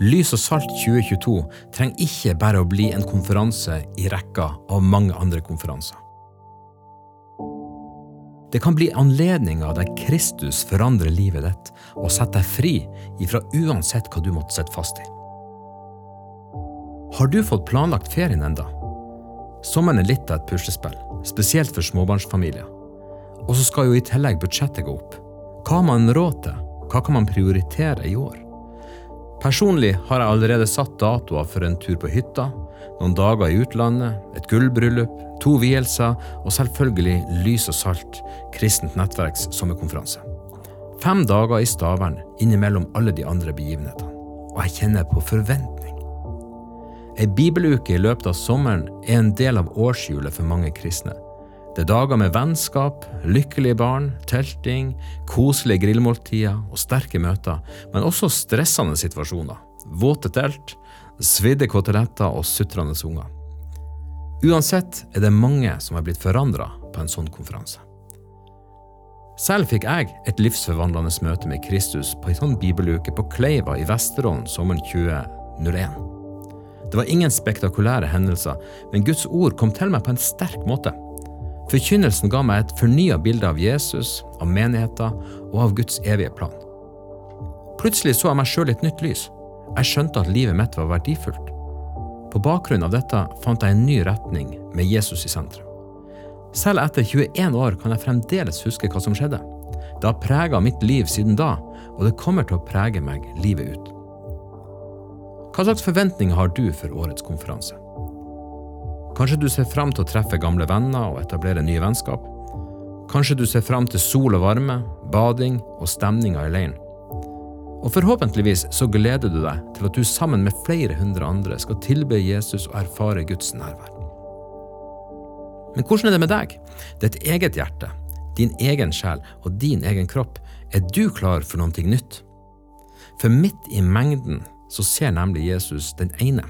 Lys og Salt 2022 trenger ikke bare å bli en konferanse i rekka av mange andre konferanser. Det kan bli anledninger der Kristus forandrer livet ditt og setter deg fri ifra uansett hva du måtte sitte fast i. Har du fått planlagt ferien enda? Sommeren er litt av et puslespill, spesielt for småbarnsfamilier. Og så skal jo i tillegg budsjettet gå opp. Hva har man råd til? Hva kan man prioritere i år? Personlig har jeg allerede satt datoer for en tur på hytta, noen dager i utlandet, et gullbryllup, to vielser og selvfølgelig Lys og Salt, kristent nettverks sommerkonferanse. Fem dager i Stavern innimellom alle de andre begivenhetene. Og jeg kjenner på forventning. Ei bibeluke i løpet av sommeren er en del av årshjulet for mange kristne. Det er dager med vennskap, lykkelige barn, telting, koselige grillmåltider og sterke møter, men også stressende situasjoner. Våte telt, svidde koteletter og sutrende unger. Uansett er det mange som har blitt forandra på en sånn konferanse. Selv fikk jeg et livsforvandlende møte med Kristus på en sånn bibeluke på Kleiva i Vesterålen sommeren 2001. Det var ingen spektakulære hendelser, men Guds ord kom til meg på en sterk måte. Forkynnelsen ga meg et fornya bilde av Jesus, av menigheten og av Guds evige plan. Plutselig så jeg meg sjøl i et nytt lys. Jeg skjønte at livet mitt var verdifullt. På bakgrunn av dette fant jeg en ny retning med Jesus i sentrum. Selv etter 21 år kan jeg fremdeles huske hva som skjedde. Det har prega mitt liv siden da, og det kommer til å prege meg livet ut. Hva slags forventninger har du for årets konferanse? Kanskje du ser fram til å treffe gamle venner og etablere nye vennskap? Kanskje du ser fram til sol og varme, bading og stemninga i leiren? Og forhåpentligvis så gleder du deg til at du sammen med flere hundre andre skal tilbe Jesus og erfare Guds nærvær. Men hvordan er det med deg? Ditt eget hjerte, din egen sjel og din egen kropp. Er du klar for noe nytt? For midt i mengden så ser nemlig Jesus den ene.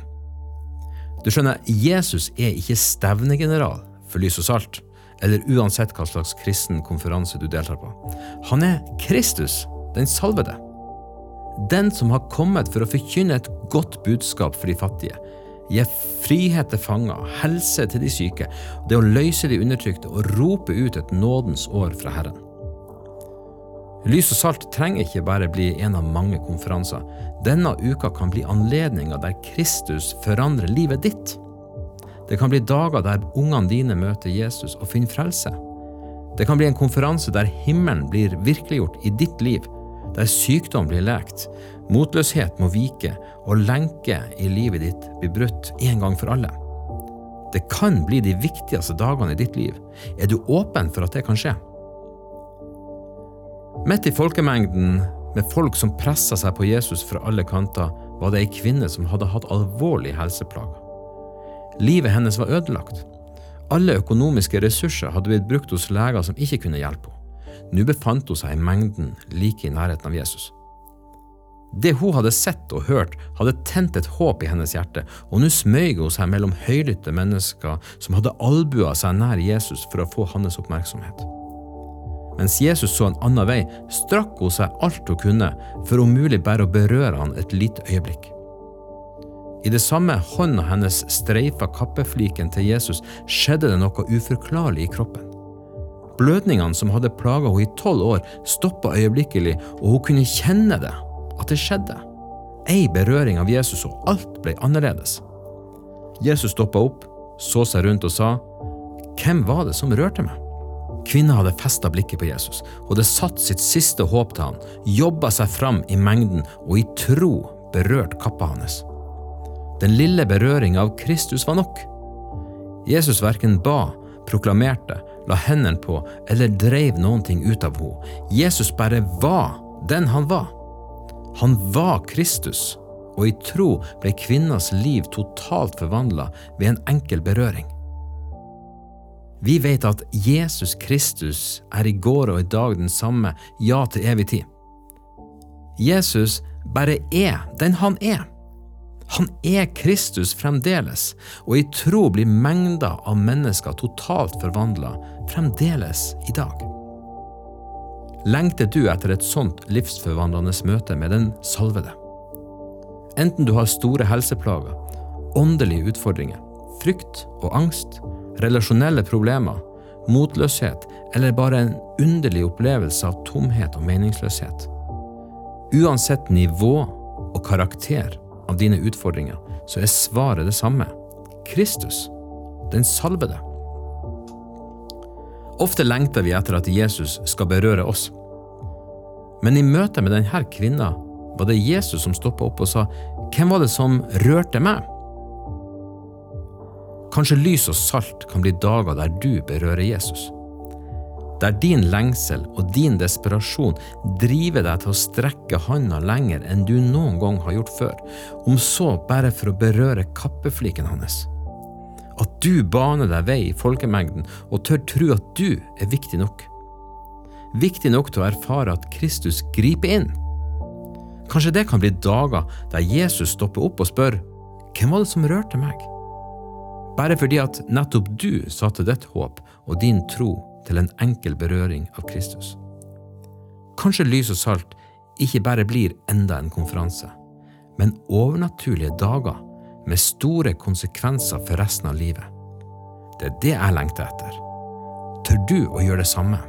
Du skjønner, Jesus er ikke stevnegeneral for lys og salt, eller uansett hva slags kristen konferanse du deltar på. Han er Kristus, den salvede. Den som har kommet for å forkynne et godt budskap for de fattige, gi frihet til fanger, helse til de syke, det å løse de undertrykte og rope ut et nådens år fra Herren. Lys og salt trenger ikke bare bli en av mange konferanser. Denne uka kan bli anledninga der Kristus forandrer livet ditt. Det kan bli dager der ungene dine møter Jesus og finner frelse. Det kan bli en konferanse der himmelen blir virkeliggjort i ditt liv, der sykdom blir lekt, motløshet må vike og lenke i livet ditt blir brutt en gang for alle. Det kan bli de viktigste dagene i ditt liv. Er du åpen for at det kan skje? Midt i folkemengden med folk som pressa seg på Jesus fra alle kanter, var det ei kvinne som hadde hatt alvorlige helseplager. Livet hennes var ødelagt. Alle økonomiske ressurser hadde blitt brukt hos leger som ikke kunne hjelpe henne. Nå befant hun seg i mengden like i nærheten av Jesus. Det hun hadde sett og hørt, hadde tent et håp i hennes hjerte, og nå smøg hun seg mellom høylytte mennesker som hadde albua seg nær Jesus for å få hans oppmerksomhet. Mens Jesus så en annen vei, strakk hun seg alt hun kunne for om mulig bare å berøre han et lite øyeblikk. I det samme hånda hennes streifa kappefliken til Jesus, skjedde det noe uforklarlig i kroppen. Blødningene som hadde plaga henne i tolv år, stoppa øyeblikkelig, og hun kunne kjenne det, at det skjedde. Ei berøring av Jesus, og alt ble annerledes. Jesus stoppa opp, så seg rundt og sa, Hvem var det som rørte meg? Kvinna hadde festa blikket på Jesus, og hadde satt sitt siste håp til han, jobba seg fram i mengden og i tro berørt kappa hans. Den lille berøringa av Kristus var nok. Jesus verken ba, proklamerte, la hendene på eller dreiv noen ting ut av henne. Jesus bare var den han var. Han var Kristus, og i tro ble kvinnas liv totalt forvandla ved en enkel berøring. Vi vet at Jesus Kristus er i går og i dag den samme, ja til evig tid. Jesus bare er den han er. Han er Kristus fremdeles, og i tro blir mengder av mennesker totalt forvandla fremdeles i dag. Lengter du etter et sånt livsforvandlende møte med den salvede? Enten du har store helseplager, åndelige utfordringer, frykt og angst, relasjonelle problemer, motløshet eller bare en underlig opplevelse av tomhet og meningsløshet. Uansett nivå og karakter av dine utfordringer, så er svaret det samme. Kristus, den salvede. Ofte lengter vi etter at Jesus skal berøre oss. Men i møte med denne kvinna var det Jesus som stoppa opp og sa, Hvem var det som rørte meg? Kanskje lys og salt kan bli dager der du berører Jesus. Der din lengsel og din desperasjon driver deg til å strekke handa lenger enn du noen gang har gjort før, om så bare for å berøre kappefliken hans. At du baner deg vei i folkemengden og tør tro at du er viktig nok. Viktig nok til å erfare at Kristus griper inn. Kanskje det kan bli dager der Jesus stopper opp og spør Hvem var det som rørte meg? Bare fordi at nettopp du satte ditt håp og din tro til en enkel berøring av Kristus. Kanskje lys og salt ikke bare blir enda en konferanse, men overnaturlige dager med store konsekvenser for resten av livet. Det er det jeg lengter etter. Tør du å gjøre det samme?